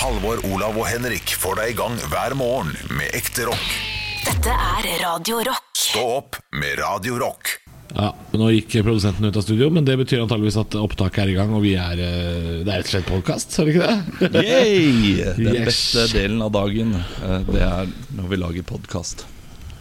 Halvor, Olav og Henrik får deg i gang hver morgen med ekte rock. Dette er Radio Rock. Stå opp med Radio Rock. Ja, Nå gikk produsenten ut av studio, men det betyr antageligvis at opptaket er i gang. Og vi er eh, Det er rett og slett podkast, er det ikke det? Yay! Den Yes. beste delen av dagen, eh, det er når vi lager podkast.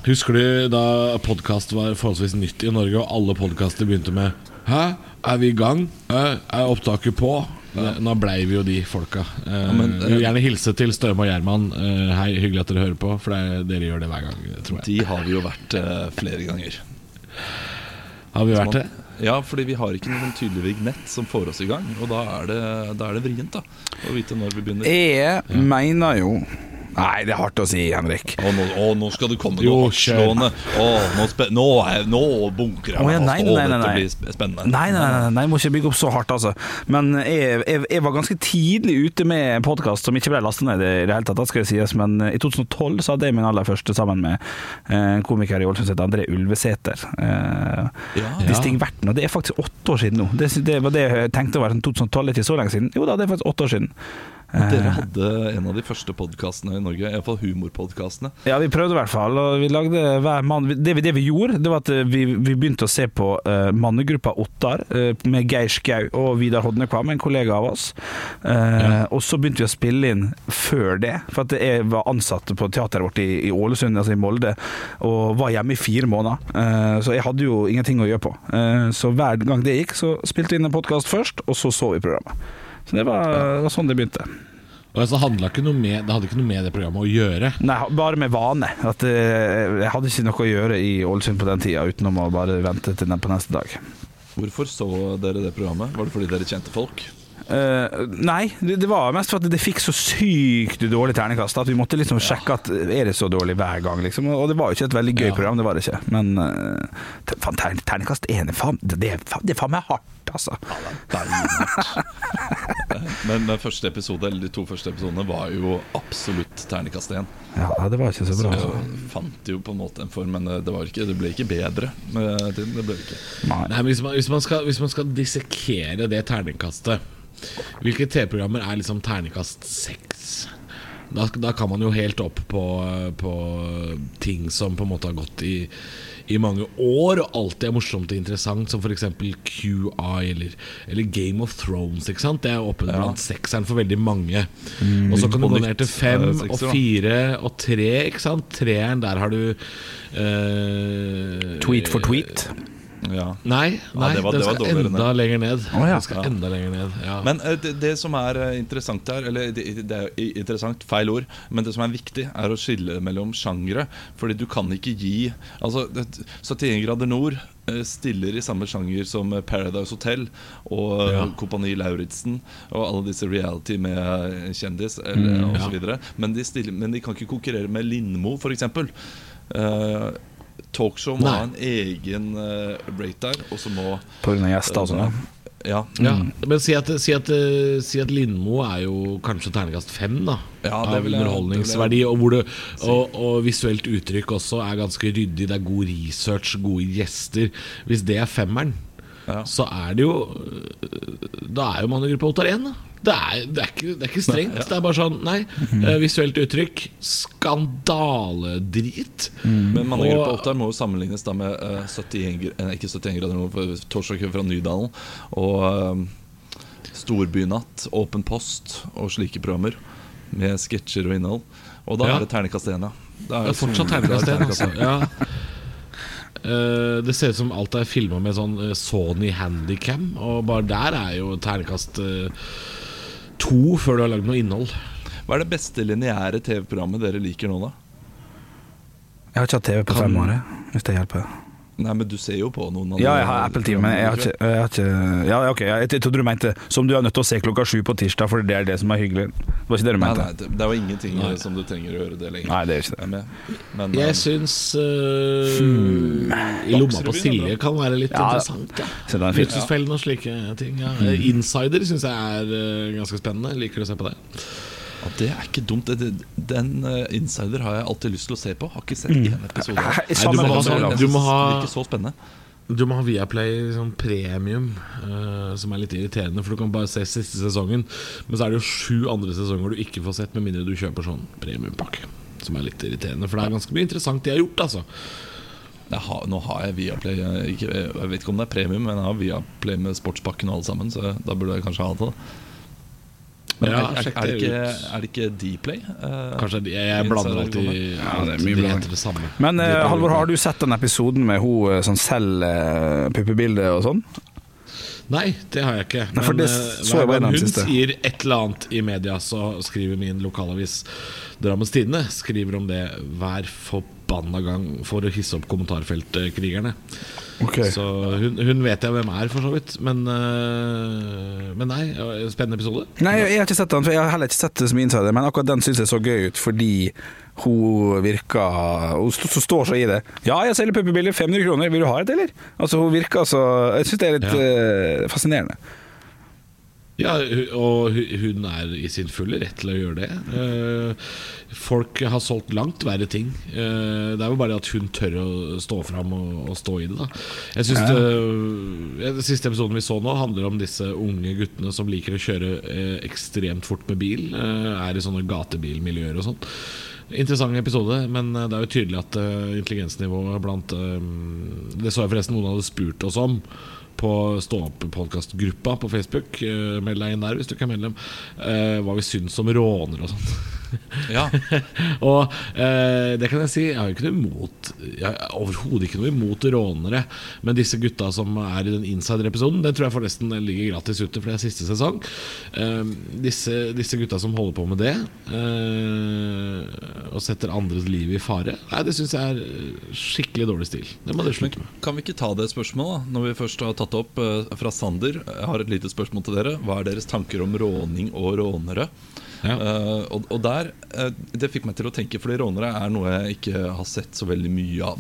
Husker du da podkast var forholdsvis nytt i Norge, og alle podkaster begynte med Hæ, er vi i gang? Er opptaket på? Eh, Nå blei vi jo de folka. Vi men, jeg vil gjerne hilse til Støme og Gjerman. Eh, hei, hyggelig at dere hører på, for det er, dere gjør det hver gang, tror jeg. De har vi jo vært eh, flere ganger. Har vi vært det? Ja, fordi vi har ikke noen tydelig vignett som får oss i gang. Og da er det, da er det vrient da å vite når vi begynner. Jeg mener jo Nei, det er hardt å si, Henrik. Å, nå, å, nå skal du komme Jo, noe. Å, nå, nå, nå bunker jeg Å, ja, meg nei, fast. Nei, nei, dette nei. blir spennende. Nei, nei, nei, nei, jeg må ikke bygge opp så hardt, altså. Men jeg, jeg, jeg var ganske tidlig ute med en podkast som ikke ble lastet ned i det hele tatt, skal det sies. Men i 2012 så hadde jeg min aller første sammen med eh, en komiker i Ålesund som heter André Ulvesæter. Eh, Ja. Distingverten. Og det er faktisk åtte år siden nå. Det, det var det jeg tenkte var 2012, er ikke så lenge siden. Jo da, det er faktisk åtte år siden. Dere Eh, hadde en av de første podkastene i Norge, iallfall humorpodkastene. Ja, vi prøvde i hvert fall. Og vi lagde hver mann det, vi- det vi gjorde, det var at vi, vi begynte å se på uh, mannegruppa Ottar uh, med Geir Skau og Vidar Hodnekvam, en kollega av oss. Eh, Og så begynte vi å spille inn før det, for at jeg var ansatt på teateret vårt i, i Ålesund, altså i Molde, og var hjemme i fire måneder. Eh, så jeg hadde jo ingenting å gjøre på. Eh, så hver gang det gikk, så spilte vi inn en podkast først, og så så vi programmet. Så det var, det var sånn det begynte. Og altså, handlet ikke noe med, Det hadde ikke noe med det programmet å gjøre. Nei, bare med vane. At eh, jeg hadde ikke noe å gjøre i Ålesund på den tida, utenom å bare vente til den på neste dag. Hvorfor så dere det programmet? Var det fordi dere kjente folk? Eh, nei, det, det var mest for at det fikk så sykt dårlig ternekast at vi måtte liksom sjekke at er det så dårlig hver gang, liksom. Og det var jo ikke et veldig gøy Ja. program, det var det ikke. Men uh, faen, ter ternekast én er faen Det det er faen, det er meg hardt, altså. Men den første episode, eller de to første episodene var jo absolutt ternekast én. Ja, det var ikke så bra. Så jeg fant jo på en måte en form, men det, var ikke, det ble ikke bedre med tiden. Det ble ikke. Nei. Nei, men hvis, man, hvis, man skal, skal dissekere det terningkastet Hvilke TV-programmer er liksom terningkast seks? Da, da kan man jo helt opp på, på ting som på en måte har gått i, i mange år og alltid er morsomt og interessant, som f.eks. QI eller, eller Game of Thrones. Ikke sant? Det er oppe Ja. blant sekseren for veldig mange. og så kan du gå ned til fem sekser, og fire og tre. Ikke sant? Treeren, der har du eh, Tweet for tweet. Ja. Nei, nei det var- den det skal enda lenger ned. Oh, ja. Den skal enda lenger ned ja. Men eh, det, det som er eh, interessant her, eller det, det er interessant, feil ord, men det som er viktig, er å skille mellom sjangre. Fordi du kan ikke gi Altså, 71 grader nord eh, stiller i samme sjanger som Paradise Hotel og Ja. Kompani Lauritzen og alle disse reality med kjendis mm, osv. ja. Men de, stiller, men de kan ikke konkurrere med Lindmo, f.eks. Uh, talkshow må ha en egen uh, rate der, og så må På grunn av gjester og sånn. ja. Ja, Ja, men si at, si, at, eh, si at Lindmo er jo kanskje terningkast fem, da. Ja, det av vil jeg- underholdningsverdi. det vil jeg og, hvor det, og, og visuelt uttrykk også er ganske ryddig. Det er god research, gode gjester. Hvis det er femmeren, Ja. så er det jo øh, Da er jo mannegruppa Ottar 1, da. Det er, det, er ikke, det er ikke strengt. Det er bare sånn Nei, eh, visuelt uttrykk Skandaledrit. Men Mannegruppa Ottar må jo sammenlignes da med uh, 71, eh, ikke 71 grader nord, Torsdag fra Nydalen og uh, Storbynatt, Åpen post og slike programmer med sketsjer og innhold. Og da Ja. er det terningkast 1, ja. Det er fortsatt terningkast 1. Altså. Ja. Uh, det ser ut som alt er filma med sånn eh, Sony Handycam, og bare der er jo terningkast eh, to før du har lagd noe innhold. Hva er det beste lineære TV-programmet dere liker nå, da? Jeg har ikke hatt TV på Kan- fem år, hvis det hjelper. Nei, men du ser jo på noen andre. Ja, jeg har Apple TV, men jeg har ikke, jeg har ikke Ja, ok, jeg, jeg trodde du mente som du er nødt til å se klokka sju på tirsdag, for det er det som er hyggelig. Det var ikke det du mente? nei, det, det var ingenting Nei. som du trenger å høre det lenger. Nei, det er ikke det. Er. Men, Jeg eh, syns eh, I lomma på Silje kan være litt Ja, interessant. Ja. Luksusfellen og slike ting. Ja. Eh, Insider syns jeg er uh, ganske spennende. Liker å se på det? Ja, det er ikke dumt. Det, det, den eh, Insider har jeg alltid lyst til å se på. Har ikke sett én episode. Nei, du, må ha, du, må ha, Det virker så spennende. Du må ha Viaplay sånn premium, uh, som er litt irriterende, for du kan bare se siste sesongen. Men så er det jo sju andre sesonger du ikke får sett, med mindre du kjøper sånn premiumpakke. Som er litt irriterende, for det er ganske mye interessant de har gjort, altså. Jeg har, nå har jeg Viaplay jeg, ikke, jeg vet ikke om det er premium, men jeg har Viaplay med sportspakken og alle sammen, så da burde jeg kanskje ha det. Men Ja, er, er, det ikke, er det ikke Dplay? Uh, Kanskje de, Jeg blander alltid Ja, det er mye de heter det samme. Men uh, Halvor, har du sett den episoden med hun eh, som selger uh, puppebilder og sånn? Nei, det har jeg ikke. Nei, Men det så jeg hver bare gang hun siste. sier et eller annet i media, så skriver min lokalavis Drammens Tidende skriver om det hver forbanna gang for å hisse opp kommentarfeltkrigerne. Så hun, hun vet jeg hvem er, for så vidt. Men, eh, men nei, spennende episode. Nei, jeg, jeg har ikke sett den, for jeg har heller ikke sett det som insider, men akkurat den syns jeg så gøy ut fordi hun virker Hun st så står så i det. Ja, jeg selger puppebilder, 500 kroner, vil du ha et, eller? Altså, hun virker så Jeg syns det er litt eh, fascinerende. Ja, og hun er i sin fulle rett til å gjøre det. Eh, Folk har solgt langt verre ting. Eh, Det er jo bare at hun tør å stå fram og, stå i det. da Jeg synes Ja. det, siste episoden vi så nå, handler om disse unge guttene som liker å kjøre eh, ekstremt fort med bil. Er i sånne gatebilmiljøer og sånn. Interessant episode, men eh, det er jo tydelig at eh, intelligensnivået blant eh, Det så jeg forresten noen hadde spurt oss om på Stå opp-podkastgruppa på Facebook. Meld deg inn der hvis du ikke er medlem. hva vi syns om rånere og sånn. Ja, og eh, det kan jeg si, jeg har jo ikke noe imot overhodet ikke noe imot rånere. Men disse gutta som er i den insider-episoden, den tror jeg forresten ligger gratis ute, for det er siste sesong. Eh, disse, disse gutta som holder på med det, eh, og setter andres liv i fare, Nei, det syns jeg er skikkelig dårlig stil. Det må dere slutte med. Kan vi ikke ta det spørsmålet, da? Når vi først har tatt det opp eh, fra Sander. Jeg har et lite spørsmål til dere. Hva er deres tanker om råning og rånere? Ja. Eh, og, og der, eh, Det fikk meg til å tenke, fordi rånere er noe jeg ikke har sett så veldig mye av.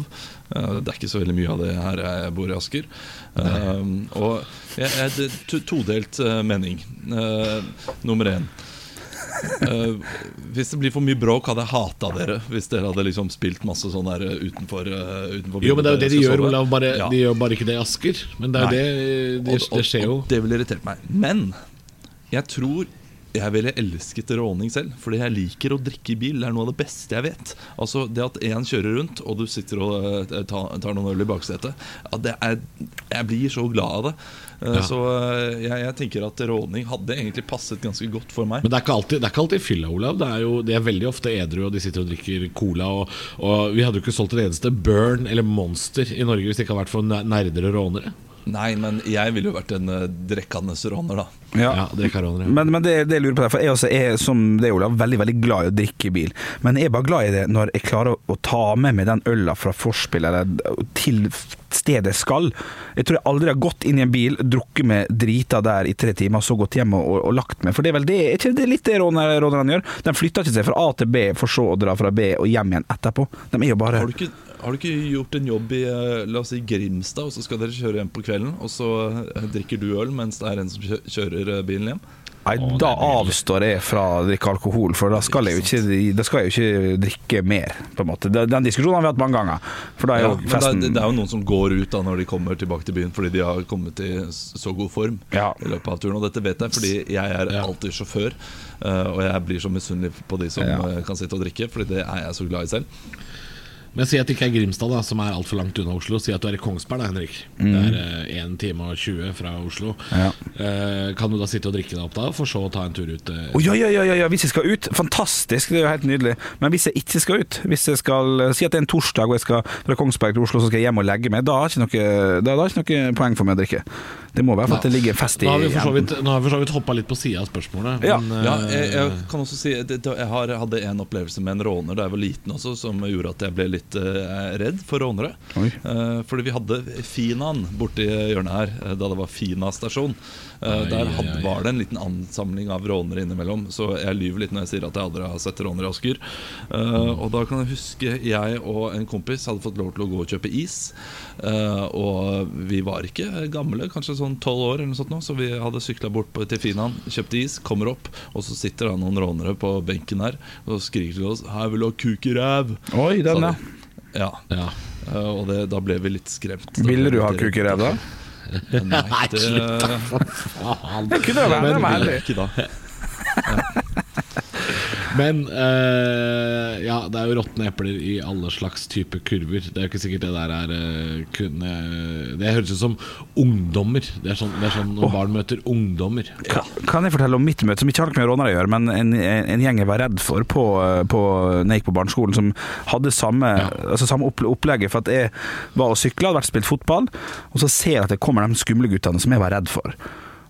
Eh, det er ikke så veldig mye av det her jeg bor i Asker. Og jeg, jeg, to- todelt mening. Nummer én. Uh, hvis det blir for mye bråk, hadde jeg hata dere. Hvis dere hadde liksom spilt masse sånn der utenfor, uh, utenfor Jo, men det er jo det de gjør. Olav. Bare, Ja. De gjør bare ikke det i Asker. Men det er jo det, det, Og- og- det skjer jo. Og det ville irritert meg. Men jeg tror jeg ville elsket råning selv. Fordi jeg liker å drikke i bil. Det er noe av det beste jeg vet. Altså Det at én kjører rundt, og du sitter og eh, tar, noen øl i baksetet er, Jeg blir så glad av det. Eh, Ja. Så eh, jeg, jeg tenker at råning hadde egentlig passet ganske godt for meg. Men det er ikke alltid, det er ikke alltid fylla, Olav. Det er jo, det er veldig ofte edru, og de sitter og drikker cola. Og, og vi hadde jo ikke solgt et eneste Burn eller Monster i Norge hvis det ikke hadde vært for nerder og rånere. Nei, men jeg ville jo vært en drekkende råner, da. Ja, drekkarånere. Men, men det, det jeg lurer på der, for jeg også er som det, Olav, veldig veldig glad i å drikke i bil. Men jeg er bare glad i det når jeg klarer å, å ta med meg den øla fra forspill eller til stedet skal. Jeg tror jeg aldri har gått inn i en bil, drukket med drita der i tre timer, så gått hjem og, og, og lagt meg. For det er vel det, er det litt det råner- rånerne gjør? De flytter ikke seg fra A til B for så å dra fra B og hjem igjen etterpå. De er jo bare Har du, ikke, har du ikke gjort en jobb i eh, La oss si Grimstad, og så skal dere kjøre hjem på kvelden, og så eh, drikker du øl mens det er en som kjø- kjører bilen hjem? Nei, da avstår jeg fra å drikke alkohol, for da skal jeg jo ikke, da skal jeg jo ikke drikke mer, på en måte. Den diskusjonen har vi hatt mange ganger. For da er Ja, jo men det, festen er- det er jo noen som går ut da når de kommer tilbake til byen fordi de har kommet i så god form Ja. i løpet av turen. Og dette vet jeg fordi jeg er alltid sjåfør, eh, og jeg blir så misunnelig på de som Ja. eh, kan sitte og drikke, Fordi det er jeg så glad i selv. Men si at det ikke er Grimstad, da som er altfor langt unna Oslo. Si at du er i Kongsberg, da, Henrik. Det er eh, 1 time og 20 fra Oslo. Ja. Eh, kan du da sitte og drikke deg opp da, for så å ta en tur ut? eh, Oh, ja, ja, ja, ja, ja, hvis jeg skal ut, fantastisk, det er jo helt nydelig. Men hvis jeg ikke skal ut, hvis jeg skal si at det er en torsdag og jeg skal fra Kongsberg til Oslo, så skal jeg hjem og legge meg, da har jeg ikke noe, jeg ikke noe poeng for meg å drikke. Det må være for at det ligger fest i Nå har vi for så vidt, vidt hoppa litt på sida av spørsmålet. Ja. men, Ja, eh, jeg, jeg kan også si det, det- Jeg har, hadde en opplevelse med en råner da jeg var liten også, som gjorde at jeg ble litt eh, redd for rånere. Oi. Eh, fordi vi hadde Finan borti hjørnet her, eh, da det var Fina stasjon. Ai, der hadde, var det en liten ansamling av rånere innimellom. Så jeg lyver litt når jeg sier at jeg aldri har sett rånere i Asker. Eh, og da kan jeg huske jeg og en kompis hadde fått lov til å gå og kjøpe is. Uh, og vi var ikke gamle, kanskje sånn tolv år, eller noe sånt nå, så vi hadde sykla bort på, til Finan, kjøpte is, kommer opp, og så sitter det noen rånere på benken her og skriker til oss 'Her vil du ha kuk i ræv'. Oi, den, ja. Ja. ja. Uh, Og det, da ble vi litt skremt. Da Ville du ha kuk i ræva? Nei, da. Faen. Det kunne vært det, var ærlig. da. Men uh, ja, det er jo råtne epler i alle slags type kurver. Det er jo ikke sikkert det der er uh, kun uh, Det høres ut som ungdommer. Det er sånn, det er sånn når barn møter ungdommer. Kan, kan jeg fortelle om mitt møte, som ikke har noe med rånere å gjøre, men en, en, en gjeng jeg var redd for på, på, når jeg gikk på barneskolen, som hadde samme, altså samme opp, opplegget. For at jeg var og sykla, hadde vært og spilt fotball, og så ser jeg at det kommer de skumle guttene som jeg var redd for.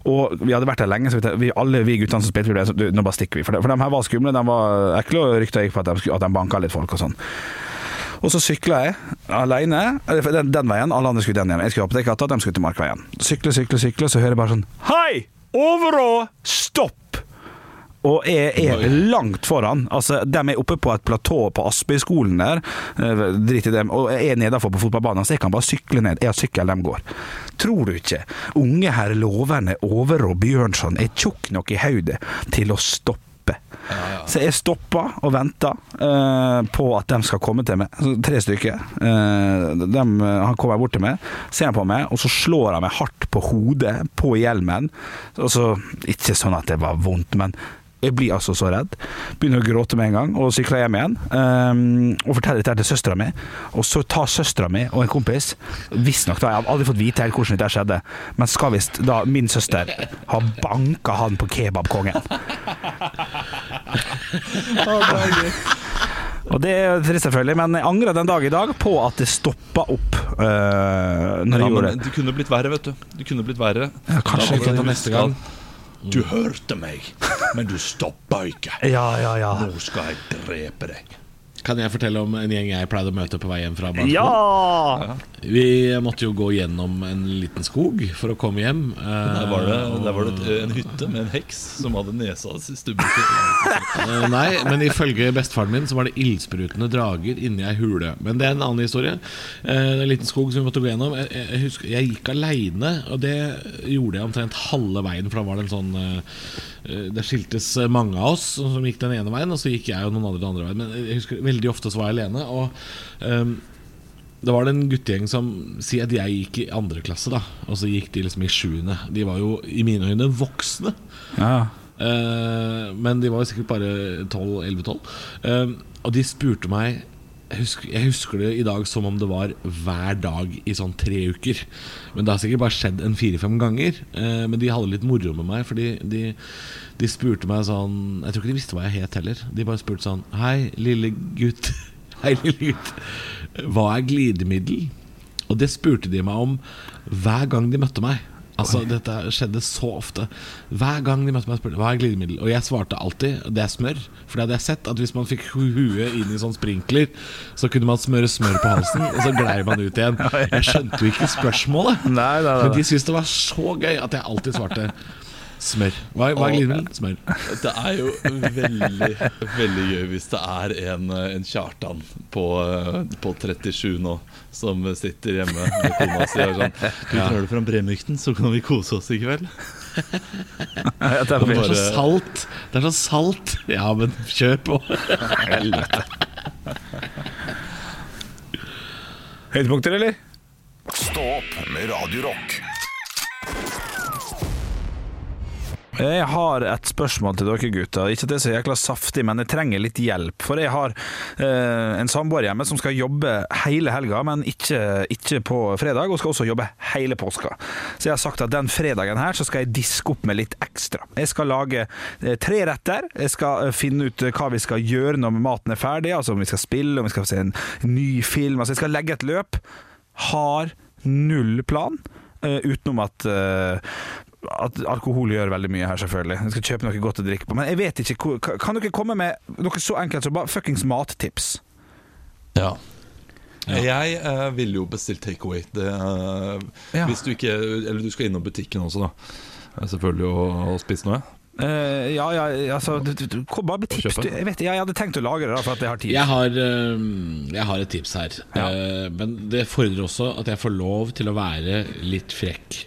Og vi hadde vært der lenge, så vi, vi, alle vi guttene som spilte, vi ble nå bare stikker vi. For, de, for de her var skumle, de var ekle, og rykta gikk på at de, at de banka litt folk og sånn. Og så sykla jeg alene den, den veien, alle andre skulle den igjen. Jeg skulle opp til Katta, de skulle til Markveien. Sykle, sykle, sykle, så hører jeg bare sånn Hei! Overå! Stopp! Og jeg er langt foran. Altså, De er oppe på et platå på Aspøyskolen der. eh, Drit i dem. Og jeg er nedenfor på fotballbanen, så jeg kan bare sykle ned. Jeg har sykkel, de går. Tror du ikke unge herr Loverne Overå Bjørnson er tjukk nok i hodet til å stoppe? Så jeg stoppa og venta uh, på at de skal komme til meg. Så tre stykker. Uh, de, eh, han kommer bort til meg, ser på meg, og så slår han meg hardt på hodet, på hjelmen. Og så, Ikke sånn at det var vondt, men jeg blir altså så redd. Begynner å gråte med en gang, og sykler hjem igjen. Um, og forteller dette til søstera mi. Og så tar søstera mi og en kompis Visstnok, da, jeg har aldri fått vite helt hvordan dette skjedde, men skal visst da min søster ha banka han på kebabkongen. Og det er trist, selvfølgelig, men jeg angrer den dag i dag på at det stoppa opp uh, når Ja, jeg gjorde det. det kunne blitt verre, vet du. Det kunne blitt verre. Ja, kanskje Da jeg kan ta neste gang. Du hørte meg, men du stoppa ikke. Ja, ja, ja. Nå skal jeg drepe deg. Kan jeg fortelle om en gjeng jeg pleide å møte på vei hjem fra barneskolen? Ja! Vi måtte jo gå gjennom en liten skog for å komme hjem. eh, Der var det, der var det en hytte med en heks som hadde nesa i stubben. Eh, Nei, men ifølge bestefaren min så var det ildsprutende drager inni ei hule. Men det er en annen historie. Eh, en liten skog som vi måtte gå gjennom. Jeg, husker, jeg gikk aleine, og det gjorde jeg omtrent halve veien. For da var det en sånn eh, eh, Det skiltes mange av oss som gikk den ene veien, og så gikk jeg og noen andre den andre veien. Men jeg husker veldig ofte så var jeg alene. Og um, det var det en guttegjeng som Si at jeg gikk i andre klasse, da. Og så gikk de liksom i sjuende. De var jo i mine øyne voksne. ja. Uh, men de var jo sikkert bare 12-11-12. Uh, og de spurte meg jeg husker, jeg husker det i dag som om det var hver dag i sånn tre uker. Men det har sikkert bare skjedd en fire-fem ganger. Eh, men de hadde litt moro med meg, Fordi de, de spurte meg sånn Jeg tror ikke de visste hva jeg het heller. De bare spurte sånn Hei, lille gutt. Hei, lille gutt. Hva er glidemiddel? Og det spurte de meg om hver gang de møtte meg. Altså, Dette skjedde så ofte. Hver gang de møtte meg, spurte hva er glidemiddel. Og jeg svarte alltid det er smør. For det hadde jeg sett at hvis man fikk huet inn i sånn sprinkler, så kunne man smøre smør på halsen, og så glei man ut igjen. Jeg skjønte jo ikke spørsmålet. Nei, nei, nei, Men de syntes det var så gøy at jeg alltid svarte smør. Hva, hva er glidemiddel? Smør. Det er jo veldig, veldig gøy hvis det er en, en Kjartan på, på 37 nå som sitter hjemme med kona si og sånn Du drar du fram Bremykten, så kan vi kose oss i kveld. Ja, det er Det er så salt. Det er så salt. Ja, men kjør på. Høydepunkter, eller? Stå opp med Radio Rock. Jeg har et spørsmål til dere gutter. Ikke at det er så jækla saftig, men jeg trenger litt hjelp. For jeg har eh, en samboer hjemme som skal jobbe hele helga, men ikke, ikke på fredag, og skal også jobbe hele påska. Så jeg har sagt at den fredagen her så skal jeg diske opp med litt ekstra. Jeg skal lage eh, tre retter. Jeg skal eh, finne ut eh, hva vi skal gjøre når maten er ferdig, altså om vi skal spille, om vi skal se en ny film. Altså jeg skal legge et løp. Har null plan. Uh, utenom at at alkohol gjør veldig mye her, selvfølgelig. Jeg skal kjøpe noe godt å drikke på. Men jeg vet ikke Kan dere komme med noe så enkelt som bare fuckings mattips? Ja. Jeg eh, ville jo bestilt takeaway. Eh, Ja. Hvis du ikke Eller du skal innom butikken også, da. Eh, Selvfølgelig og, og spise noe. Eh, ja, ja, altså du, du, Kom bare med tips. Du, jeg, vet, jeg hadde tenkt å lage det, for at jeg har tid. Jeg har, øhm, jeg har et tips her. Ja. Eh, men det fordrer også at jeg får lov til å være litt frekk.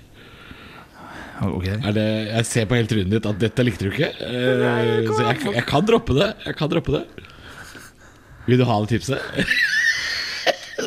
Ok. Er det, jeg ser på hele trynet ditt at dette likte du ikke. Eh, så jeg, jeg kan droppe det. Jeg kan droppe det. Vil du ha det tipset?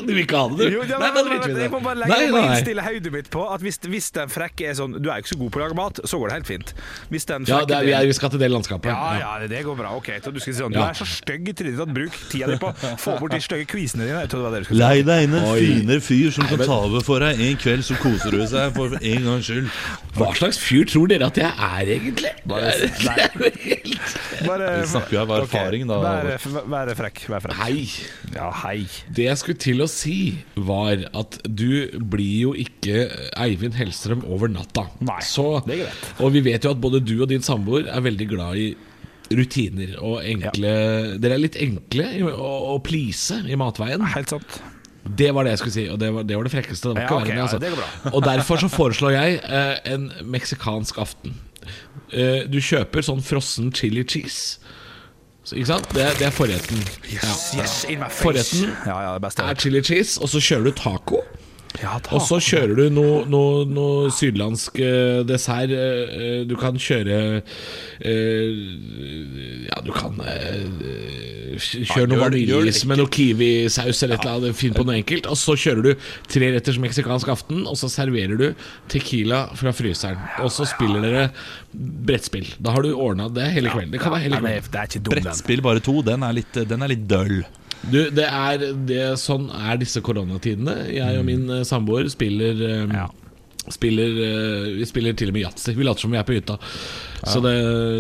Du vil ikke ha det, du? Jo, ja, Nei, men, da men, driter vi i det. jeg må bare legge Nei, nei. innstille hodet mitt på at hvis, hvis den frekke er sånn Du er jo ikke så god på å lage mat, så går det helt fint. Hvis den Ja, det er, vi, er, vi skal til det landskapet. ja, ja, det går bra. Ok, så du skal si sånn Du Ja. er så stygg i trynet at bruk tida di på få bort de stygge kvisene dine. Jeg trodde det var det du skulle si. Lei deg inn en finere fyr som kan ta over for deg en kveld, så koser du seg for en gangs skyld. Hva slags fyr tror dere at jeg er, egentlig? Bare- helt Bare, Vi snakker jo av erfaring, okay. da. Vær, vær frekk. Vær frekk. Hei. Ja, hei. Det jeg skulle til å si, var at du blir jo ikke Eivind Hellstrøm over natta. Nei, Så, det er greit. Og vi vet jo at både du og din samboer er veldig glad i rutiner og enkle Dere er litt enkle å, å please i matveien. Helt sant. Det var det jeg skulle si, og det var det, var det frekkeste. Det var Ja, ikke ok, verre enn det, ja, altså. det. Og derfor så foreslår jeg eh, en meksikansk aften. Eh, du kjøper sånn frossen chili cheese. Så, ikke sant? Det, det er forretten. Yes, yes, in my face. Forretten Ja, ja, det beste er chili cheese, og så kjører du taco. Ja, taco Og så kjører du noe, noe, noe sydlandsk eh, dessert. eh, eh, Du kan kjøre eh, Ja, du kan kjøre noe vaniljeis med noe kiwisaus eller et eller annet. Finn på noe enkelt. Og så kjører du tre retters meksikansk aften, og så serverer du tequila fra fryseren. Og så spiller dere brettspill. Da har du ordna det hele kvelden. Det kan være hele kvelden. er. Brettspill bare to, den er litt, den er litt døll. Du, det er det, Sånn er disse koronatidene. Jeg og min eh, samboer spiller eh, Ja. Spiller, eh, vi spiller til og med yatzy. Vi later som vi er på hytta. Så det,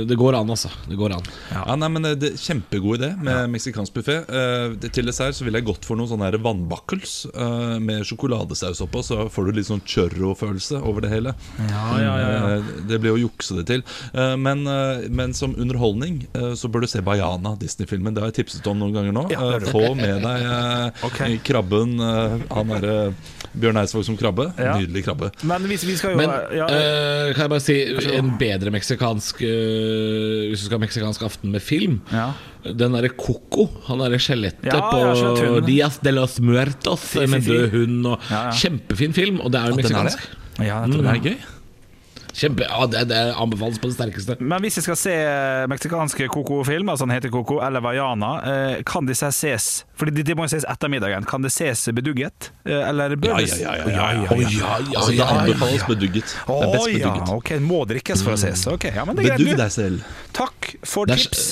det går an, altså. Det går an. Ja, nei, men det er Kjempegod idé med meksikansk buffé. Uh, til dessert så ville jeg gått for noen sånne vannbakkels eh, med sjokoladesaus oppå. Så får du litt sånn churro-følelse over det hele. Ja, ja, ja, ja. Eh, det blir å jukse det til. Eh, men, eh, men som underholdning eh, så bør du se Bayana, Disney-filmen. Det har jeg tipset om noen ganger nå. Ja, Eh, få med deg eh, Ok. krabben. eh, han derre Bjørn Eidsvåg som krabbe. Ja. Nydelig krabbe. Men vi, vi skal jo Men ja, eh, kan jeg bare si en bedre meksikansk Hvis du skal ha meksikansk aften med film ja. Den derre Coco, han derre skjelettet Ja, på. Dias de los Muertos Fy, med fy, med død hund og. Kjempefin film, og det er jo meksikansk. ja, jeg tror Mm. det. Det er gøy. Kjempe, ja, det, det anbefales på det sterkeste. Men hvis jeg skal se meksikanske Coco-film, altså den heter Coco, eller Vaiana, eh, kan disse ses Fordi det, de må jo ses etter middagen. Kan det ses bedugget? Eh, eller bør det ja, ja. ja, ja, ja, ja, ja, Altså, det ja, ja. anbefales bedugget. Det er best bedugget. ok, Må drikkes for å ses. Ok, ja, men det er Bedugg greit. deg selv. Takk for Det er, tips.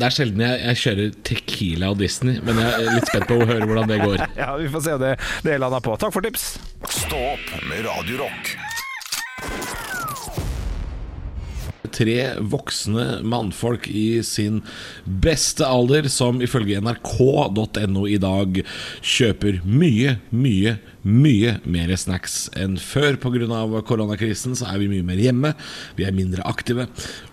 det er sjelden jeg, jeg kjører Tequila og Disney, men jeg er litt spent på å høre hvordan det går. Ja, Vi får se om det, det lander på. Takk for tips. Stå opp med Radio Rock. Tre voksne mannfolk i sin beste alder som ifølge nrk.no i dag kjøper mye, mye, mye mer snacks enn før. Pga. koronakrisen så er vi mye mer hjemme, vi er mindre aktive,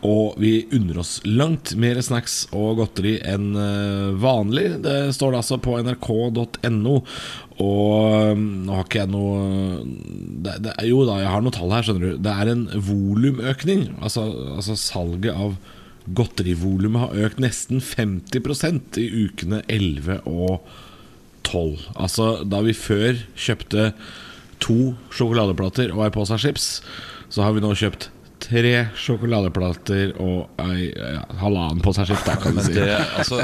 og vi unner oss langt mer snacks og godteri enn eh, vanlig. Det står det altså på nrk.no. Og um, nå har ikke jeg noe det, det, Jo da, jeg har noen tall her, skjønner du. Det er en volumøkning. Altså, altså salget av godterivolumet har økt nesten 50% i ukene 11 og 12. Altså da vi før kjøpte to sjokoladeplater og ei pose chips, så har vi nå kjøpt tre sjokoladeplater og ei ja, halvannen pose chips, da, kan du si. det, altså,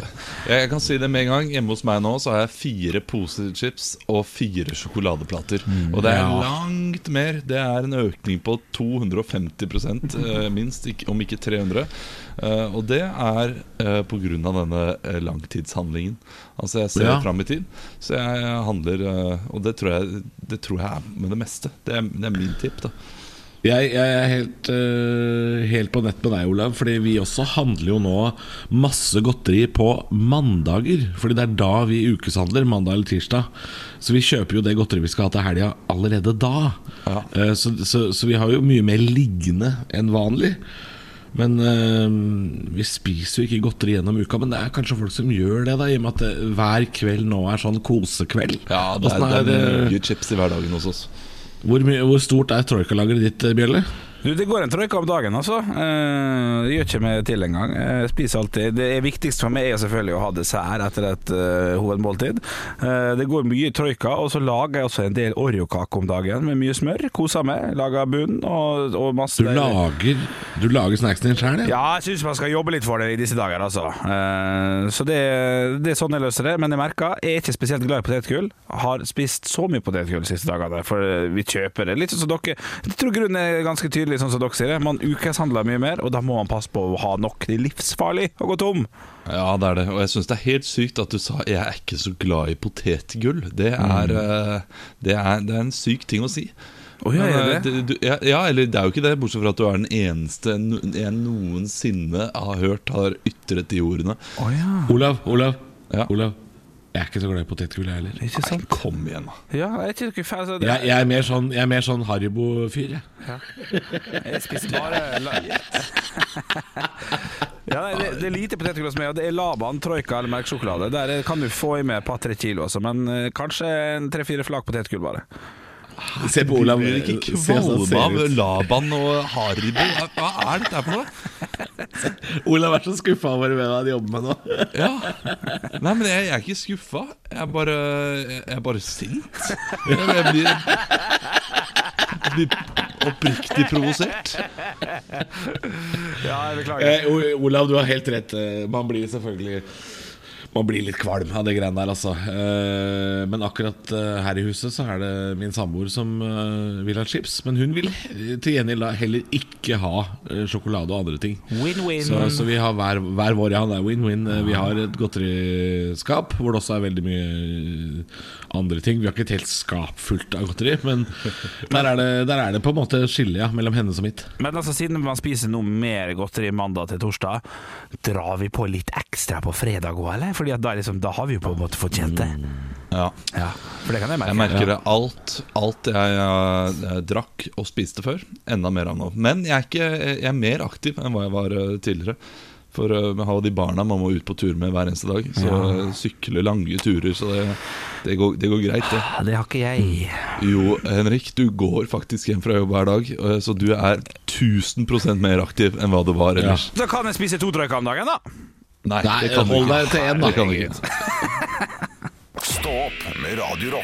jeg kan si det med en gang. Hjemme hos meg nå så har jeg fire poser chips og fire sjokoladeplater. Og det er Ja. langt mer. Det er en økning på 250 eh, minst, om ikke 300. Eh, og det er eh, av denne langtidshandlingen. Altså jeg ser Ja. fram i tid, så jeg handler Og det tror jeg, det tror jeg er med det meste. Det er, det er min tipp, da. Jeg, jeg er helt, uh, helt på nett med deg, Olav. Fordi vi også handler jo nå masse godteri på mandager. Fordi det er da vi ukeshandler. Mandag eller tirsdag. Så vi kjøper jo det godteriet vi skal ha til helga allerede da. Ja. Uh, så, så, så vi har jo mye mer liggende enn vanlig. Men øh, vi spiser jo ikke godteri gjennom uka. Men det er kanskje folk som gjør det, da i og med at hver kveld nå er sånn kosekveld. Ja, det er, Åssen det er er, mye chips i hverdagen hos oss. Hvor, hvor stort er troikalageret ditt, Bjølle? Du, Det går en troika om dagen, altså. Uh, gjør ikke meg til engang. Jeg spiser alltid Det er viktigst for meg er selvfølgelig å ha dessert etter et uh, hovedmåltid. Uh, det går mye troika, og så lager jeg også en del Oreo-kake om dagen med mye smør. Koser meg. Lager bunn og, og masse Du lager, du lager snacksen din sjøl, ja? Jeg syns man skal jobbe litt for det i disse dager, altså. Uh, så det, det er sånn jeg løser det. Men jeg merker jeg er ikke spesielt glad i potetgull. Har spist så mye potetgull de siste dagene, for vi kjøper det. Litt sånn som dere Jeg tror grunnen er ganske tydelig, sånn som dere sier det. Man ukeshandler mye mer, og da må man passe på å ha nok. Det er livsfarlig å gå tom. Ja, det er det. Og jeg syns det er helt sykt at du sa 'jeg er ikke så glad i potetgull'. Det er, eh, det er, det er en syk ting å si. Oh, ja, er eh, det? du, ja, ja, eller det er jo ikke det, bortsett fra at du er den eneste jeg noensinne har hørt har ytret de ordene. Oh, ja. Olav, Olav, Ja. Olav. Jeg er ikke så glad i potetgull, jeg heller. Ikke sant? Kom igjen, da. Ja, jeg er ikke ferdig, fan så det, Jeg, jeg er mer sånn, jeg er mer sånn Haribo-fyr, jeg. Jeg spiser bare la- Ja, det, det er lite potetgull hos meg, og det er Laban, Troika eller melkesjokolade. Der kan du få i med et par-tre kilo, også, men eh, kanskje en tre-fire flak potetgull bare. Se på Olav. Blir ikke kvalme av. Laban og Haribo? Hva er dette for noe? Olav er så skuffa over hvem han jobber med nå. Ja. Nei, men jeg, jeg er ikke skuffa. Jeg er bare, jeg er bare sint. Jeg, jeg blir, jeg blir oppriktig provosert. Ja, jeg beklager. Eh, Olav, du har helt rett. Eh, Man blir selvfølgelig Man blir litt kvalm av det greiene der, altså. Eh, Men akkurat eh, her i huset så er det min samboer som eh, vil ha chips. Men hun vil til gjengjeld heller ikke ha sjokolade og andre ting. Win-win. Så, så vi har hver, hver vår, ja, det er win-win. Vi har et godteriskap hvor det også er veldig mye andre ting. Vi har ikke et helt skap fullt av godteri, men der er det, der er det på en måte skille ja, mellom hennes og mitt. Men altså, siden man spiser noe mer godteri mandag til torsdag, drar vi på litt ekstra på fredag òg, eller? Fordi da, liksom, da har vi jo på en måte fått kjent det. Ja. Ja, for det kan jeg merke. Jeg merker det alt, alt jeg, jeg drakk og spiste før. Enda mer av nå. Men jeg er, ikke, jeg er mer aktiv enn hva jeg var eh, tidligere. For eh, vi har jo de barna man må ut på tur med hver eneste dag. Så Ja. eh, sykle lange turer. Så det, det, går, det går greit, det. Det har ikke jeg. Jo, Henrik, du går faktisk hjem fra jobb hver dag. eh, Så du er 1000% mer aktiv enn hva du var ellers. Da kan jeg spise to trøyker om dagen, da. Nei, Nei, det kan hold deg til én, da. Det kan du ikke. Stå opp med Radio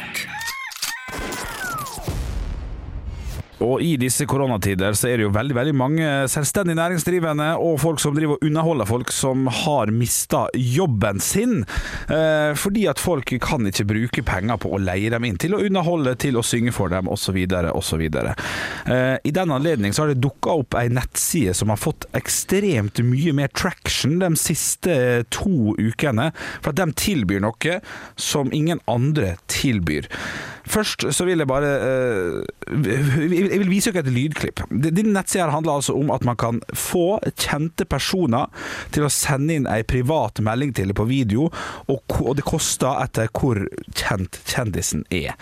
Og i disse koronatider så er det jo veldig veldig mange selvstendig næringsdrivende og folk som driver og underholder folk som har mista jobben sin. Eh, fordi at folk kan ikke bruke penger på å leie dem inn til å underholde, til å synge for dem osv. osv. Eh, I den anledning så har det dukka opp ei nettside som har fått ekstremt mye mer traction de siste to ukene. For at de tilbyr noe som ingen andre tilbyr. Først så vil jeg bare eh, Jeg vil vise dere et lydklipp. Din nettside handler altså om at man kan få kjente personer til å sende inn ei privat melding til på video, og det koster etter hvor kjent kjendisen er.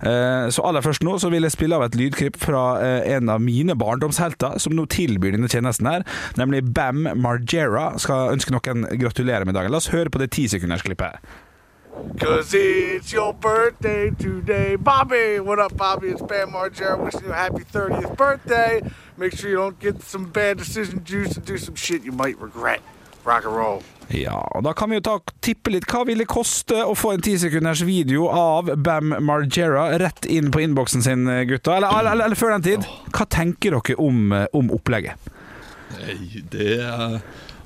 Eh, Så aller først nå så vil jeg spille av et lydklipp fra eh, en av mine barndomshelter, som nå tilbyr denne tjenesten her, nemlig Bam Margera. Skal ønske noen gratulerer med dagen. La oss høre på det tisekundersklippet. Cause it's your birthday today. Bobby! What up, Bobby? It's Bam Margera wishing you a happy 30th birthday. Make sure you don't get some bad decision juice and do some shit you might regret. Rock and roll. Ja, og da kan vi jo ta tippe litt. Hva vil det koste å få en tisekunders video av Bam Margera rett inn på innboksen sin, gutta? Eller, eller, eller før den tid, hva tenker dere om, om opplegget? Nei, det er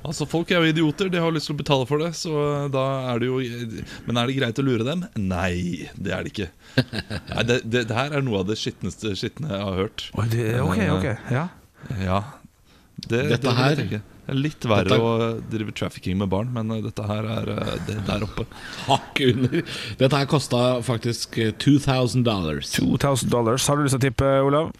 Altså, Folk er jo idioter, de har lyst til å betale for det. Så da er det jo Men er det greit å lure dem? Nei, det er det ikke. Nei, det, det, det her er noe av det skitneste skitne jeg har hørt. Ok, ok, ja. Ja Det, Dette det her-. Det er litt verre Dette- å drive trafficking med barn, men eh, dette her er eh, det er der oppe. Hakk under. Dette her kosta faktisk eh, 2000 dollars. 2000 dollars. Har du lyst til å tippe, Olav?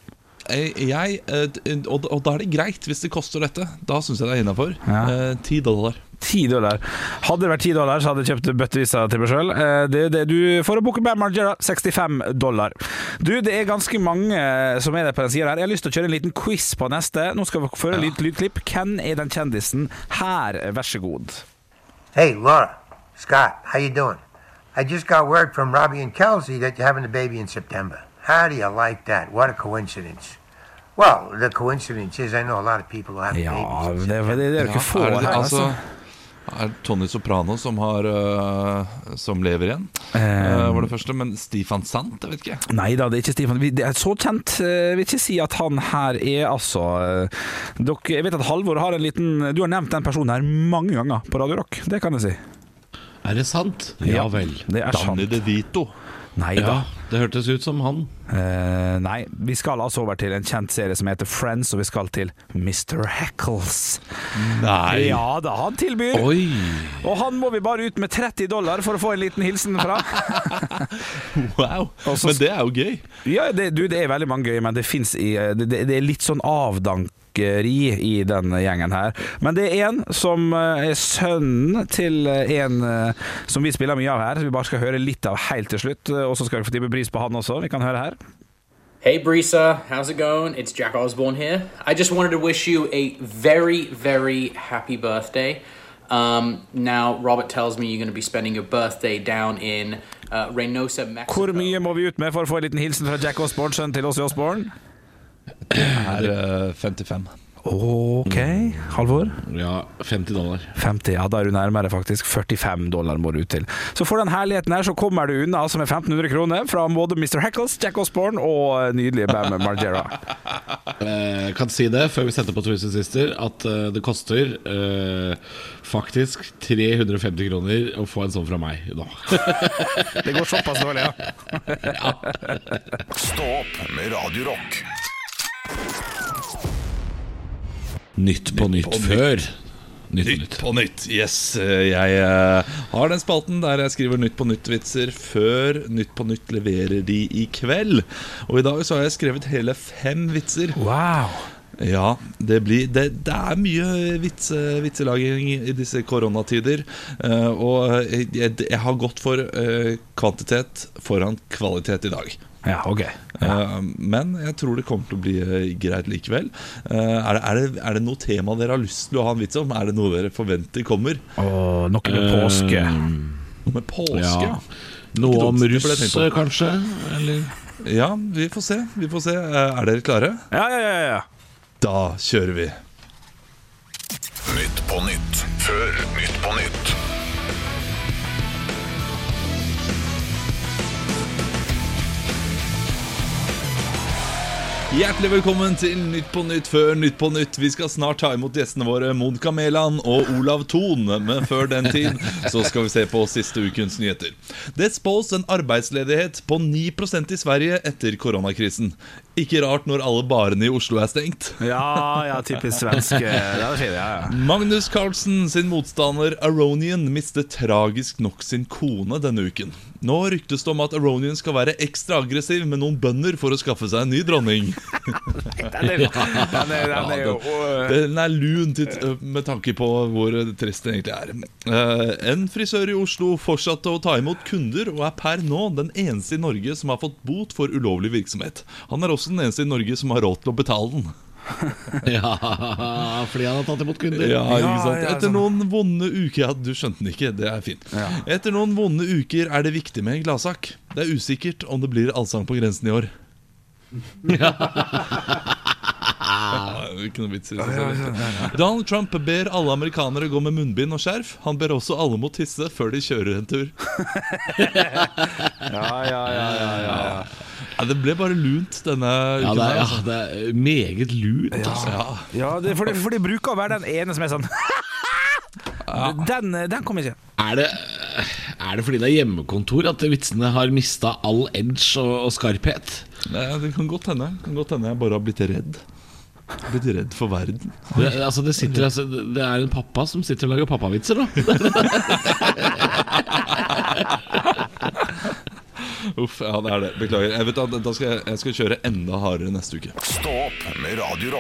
Jeg, eh, d- og, og da er det greit hvis det koster dette. Da syns jeg det er innafor. Ja. Dollar. 10 dollar. Hadde det vært 10 dollar, så hadde jeg kjøpt bøttevis til meg sjøl. Det, det, du får å booke Bam Margera, 65 dollar. Du, det er ganske mange som er der på den sida her. Jeg har lyst til å kjøre en liten quiz på neste. Nå skal vi føre litt lydklipp. Hvem er den kjendisen? Her, vær så god. Hey, Laura, Scott, how you doing? I just got word from Robbie and Kelsey that you're having a baby in September. How do you like that? What a coincidence. Well, the coincidence is I know a lot of people who have Ja, babies. det, det, det er jo ikke få er det, her, altså, altså. er Tony Soprano som, har, uh, som lever igjen, Eh, øh, var det første. Men Stefan Sant, jeg vet ikke. Nei da, det er ikke Stefan. Det er så kjent. eh, Jeg vil ikke si at han her er altså eh, dere, Jeg vet at Halvor har en liten Du har nevnt den personen her mange ganger på Radio Rock. Det kan jeg si. Er det sant? Ja vel. Det er Danny sant. De Vito. Nei da. Ja, det hørtes ut som han. Uh, nei, vi skal altså over til en kjent serie som heter Friends, og vi skal til Mr. Heckles. Nei. Ja da, han tilbyr. Oi! Og han må vi bare ut med 30 dollar for å få en liten hilsen fra. Wow. Også, Men det er jo gøy. Ja, det, du, det er veldig mange gøy, men det, fins i, det, det det er litt sånn avdankeri i den gjengen her. Men det er en som eh, er sønnen til en eh, som vi spiller mye av her, så vi bare skal høre litt av helt til slutt. Og så skal vi få tippe pris på han også. Vi kan høre her. Hey Brisa, how's it going? It's Jack Osborne here. I just wanted to wish you a very, very happy birthday. Um, now, Robert tells me you're going to be spending your birthday down in uh, Reynosa, Mexico. Hvor mye må vi ut med for å få en liten hilsen fra Jack Osborne, sønnen til Åssi Osborne? Er øh, 55. Ok, Halvor? Ja, 50 dollar. 50, ja da er du nærmere faktisk 45 dollar må du ut til. Så for den herligheten her så kommer du unna altså med 1500 kroner fra både Mr. Hackles, Jack Osborne og nydelige Bam Margera. Eh, kan si det før vi setter på Twisted Sister, at eh, det koster uh, faktisk 350 kroner å få en sånn fra meg nå. Det går såpass dårlig, ja. Stå opp med Radio Rock. Nytt på nytt, på før. Nytt på Nytt nytt. på nytt. Yes, øh, jeg øh, har den spalten der jeg skriver Nytt på nytt-vitser før Nytt på nytt leverer de i kveld. Og i dag så har jeg skrevet hele fem vitser. Wow. Ja, det, blir, det, det er mye vitse, vitselaging i disse koronatider. eh, og jeg, jeg har gått for eh, kvantitet foran kvalitet i dag. Ja, ok. Eh, men jeg tror det kommer til å bli eh, greit likevel. Eh, er, det, er, det, er det noe tema dere har lyst til å ha en vits om? Er det noe dere forventer kommer? Og noe med påske. Noe med påske? Ja. Noe om russ, kanskje? Eller? Ja, vi får se. Vi får se. Er dere klare? Ja, ja, ja, ja. Da kjører vi. Nytt på nytt før Nytt på Hjertelig velkommen til Nytt på Nytt før Nytt på Nytt. Vi skal snart ta imot gjestene våre Monica Mæland og Olav Thon. Men før den tid så skal vi se på siste ukens nyheter. Det spås en arbeidsledighet på 9% i Sverige etter koronakrisen. Ikke rart når alle barene i Oslo er stengt. Ja, ja, typisk svensk. Det er fint, ja, ja. Magnus Carlsen sin motstander Aronian mistet tragisk nok sin kone denne uken. Nå ryktes det om at Aronian skal være ekstra aggressiv med noen bønder for å skaffe seg en ny dronning. Den er, den er, den er jo Den er lun til, med tanke på hvor trist det egentlig er. Eh, En frisør i Oslo fortsatte å ta imot kunder og er per nå den eneste i Norge som har fått bot for ulovlig virksomhet. Han er også den eneste i Norge som har råd til å betale den. Ja, fordi han har tatt imot kunder. Ja, ikke sant? Etter sånn. noen vonde uker Ja, du skjønte den ikke, det er fint. Etter noen vonde uker er det viktig med en gladsak. Det er usikkert om det blir Allsang på grensen i år. Ja, ikke noe vits i det. Donald Trump ber alle amerikanere gå med munnbind og skjerf. Han ber også alle må tisse før de kjører en tur. Ja, ja, ja, ja, ja. Ja, det ble bare lunt denne Ja, det er, ja, altså. det er meget lunt. Altså. Ja. ja det, for, det, for det bruker å være den ene som er sånn Den, den kommer ikke. Er, det, er det fordi det er hjemmekontor at vitsene har mista all edge og, og skarphet? Nei, det kan godt hende. Det kan godt hende jeg bare har blitt redd. Blitt redd for verden. Det, altså, det, sitter, altså, det er en pappa som sitter og lager pappavitser, da. Uff, ja det er det. Beklager. Jeg, vet, at da skal jeg, jeg skal kjøre enda hardere neste uke. Stå opp med Radio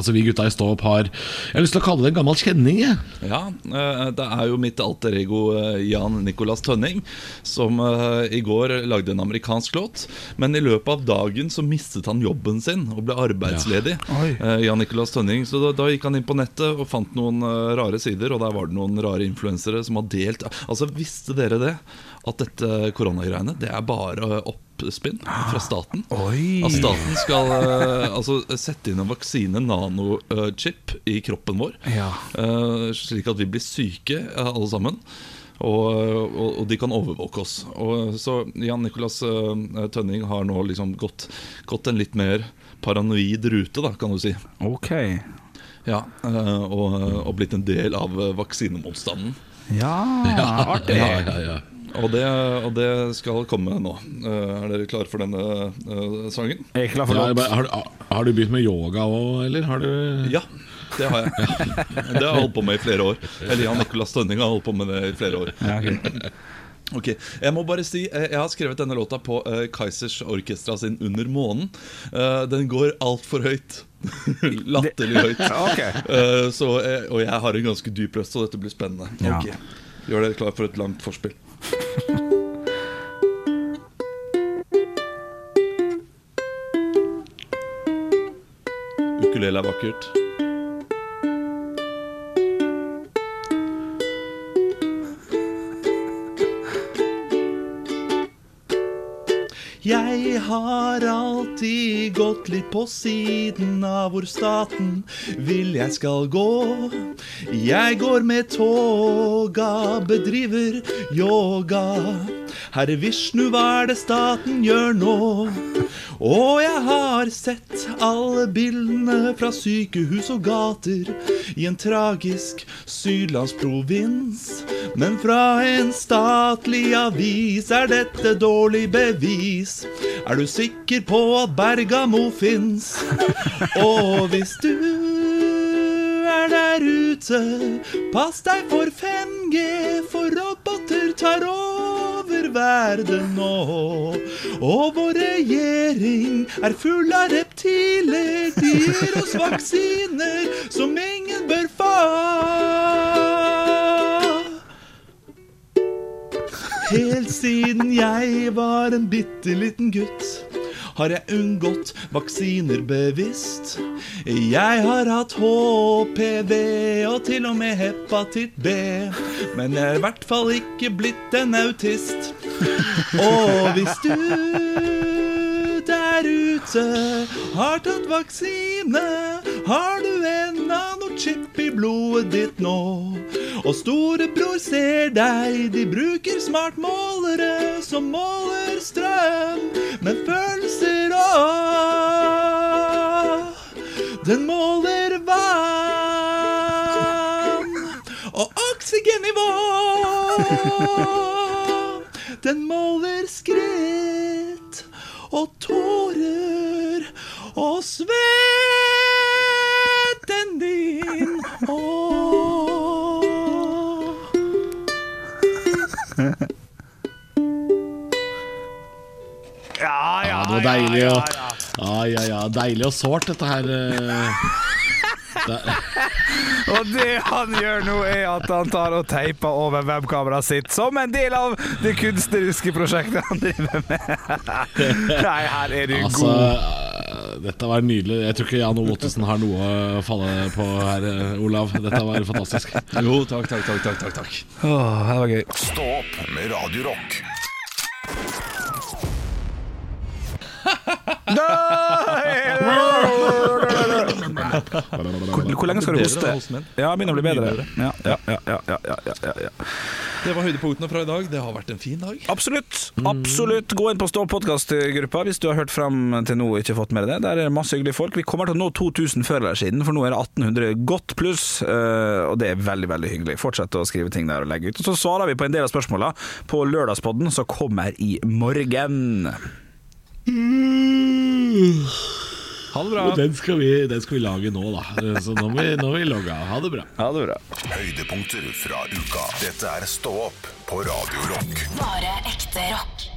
Altså Vi gutta i Stå opp har Jeg har lyst til å kalle det en gammel kjenning. Jeg. Ja, eh, det er jo mitt alter ego eh, Jan Nicolas Tønning som eh, i går lagde en amerikansk låt. Men i løpet av dagen så mistet han jobben sin og ble arbeidsledig. Eh, Jan Nicolas Tønning Så da, da gikk han inn på nettet og fant noen rare sider, og der var det noen rare influensere som har delt Altså, visste dere det? At dette koronagreiene, det er bare opp oppspinn fra staten. Oi. At staten skal eh, altså, sette inn en vaksine, nanochip, i kroppen vår. Ja. eh, slik at vi blir syke eh, alle sammen. Og, og, og de kan overvåke oss. Og, så Jan Nicolas Tønning har nå liksom gått, gått en litt mer paranoid rute, da, kan du si. Ok. Ja, og, og blitt en del av vaksinemotstanden. vaksinemotstanden. Ja, artig. Ja, ja, ja. Og det, og det skal komme nå. Eh, er dere klare for denne uh, sangen? Jeg er klar for Ja, låt. bare- har, har du begynt med yoga òg, eller? Har du Ja, det har jeg. Det har jeg holdt på med i flere år. Eller Jan Nicolas Tønning har holdt på med det i flere år. Ja, ok. Ok, Jeg må bare si eh, Jeg har skrevet denne låta på uh, Kaizers Orkestra sin Under månen. Uh, den går altfor høyt. Latterlig høyt. Ok. uh, så, og jeg har en ganske dyp røst, så dette blir spennende. Ja. Ok, Gjør dere klar for et langt forspill. Ukulele er vakkert. Jeg har alltid gått litt på siden av hvor staten vil jeg skal gå. Jeg går med toga, bedriver yoga. Herre Vishnu, hva er det staten gjør nå? Og jeg har sett alle bildene fra sykehus og gater i en tragisk sydlandsprovins. Men fra en statlig avis er dette dårlig bevis. Er du sikker på at Bergamo fins? Og hvis du er der ute, pass deg for 5G, for roboter tar over verden nå. Og vår regjering er full av reptiler, de gir oss vaksiner som ingen bør få. Helt siden jeg var en bitte liten gutt har jeg unngått vaksiner bevisst. Jeg har hatt HPV og til og med hepatitt B. Men jeg er i hvert fall ikke blitt en autist. Og hvis du der ute har tatt vaksine, har du en nanochip i blodet ditt nå. Og storebror ser deg, de bruker smartmålere som måler strøm, men følelser òg. Den måler vann og oksygennivå. Den måler skritt og tårer og svetten din. Åh. Ja, Ja, det var deilig og ja, ja, ja, deilig og sårt, dette her. eh. Det, Og det han gjør nå, er at han tar og teiper over webkameraet sitt som en del av det kunstneriske prosjektet han driver med. Nei, her er du altså, god. eh, dette var nydelig. Jeg tror ikke Jan O. Ottesen har noe å falle på her, eh, Olav. Dette var fantastisk. Jo, takk, takk, takk, takk, takk, takk. Åh, det var gøy. Stå opp med Radio Rock. Hvor, hvor lenge skal du hoste? Ja, begynner å bli bedre. Ja, ja, ja, ja, ja, ja, ja, ja. Det var høydepunktene fra i dag. Det har vært en fin dag. Absolutt. absolutt Gå inn på Stå podkast-gruppa hvis du har hørt fram til nå og ikke fått med deg det. Der er det masse hyggelige folk. Vi kommer til å nå 2000 før eller siden, for nå er det 1800 godt pluss. eh, Og det er veldig veldig hyggelig. Fortsett å skrive ting der og legge ut. Og Så svarer vi på en del av spørsmåla på lørdagspodden som kommer i morgen. Ha det bra. Den skal, vi, den skal vi lage nå, da. Så nå må vi, nå må vi logge av. Ha det bra. Ha det bra. Høydepunkter fra uka. Dette er Stå opp på Radio Rock. Bare ekte rock.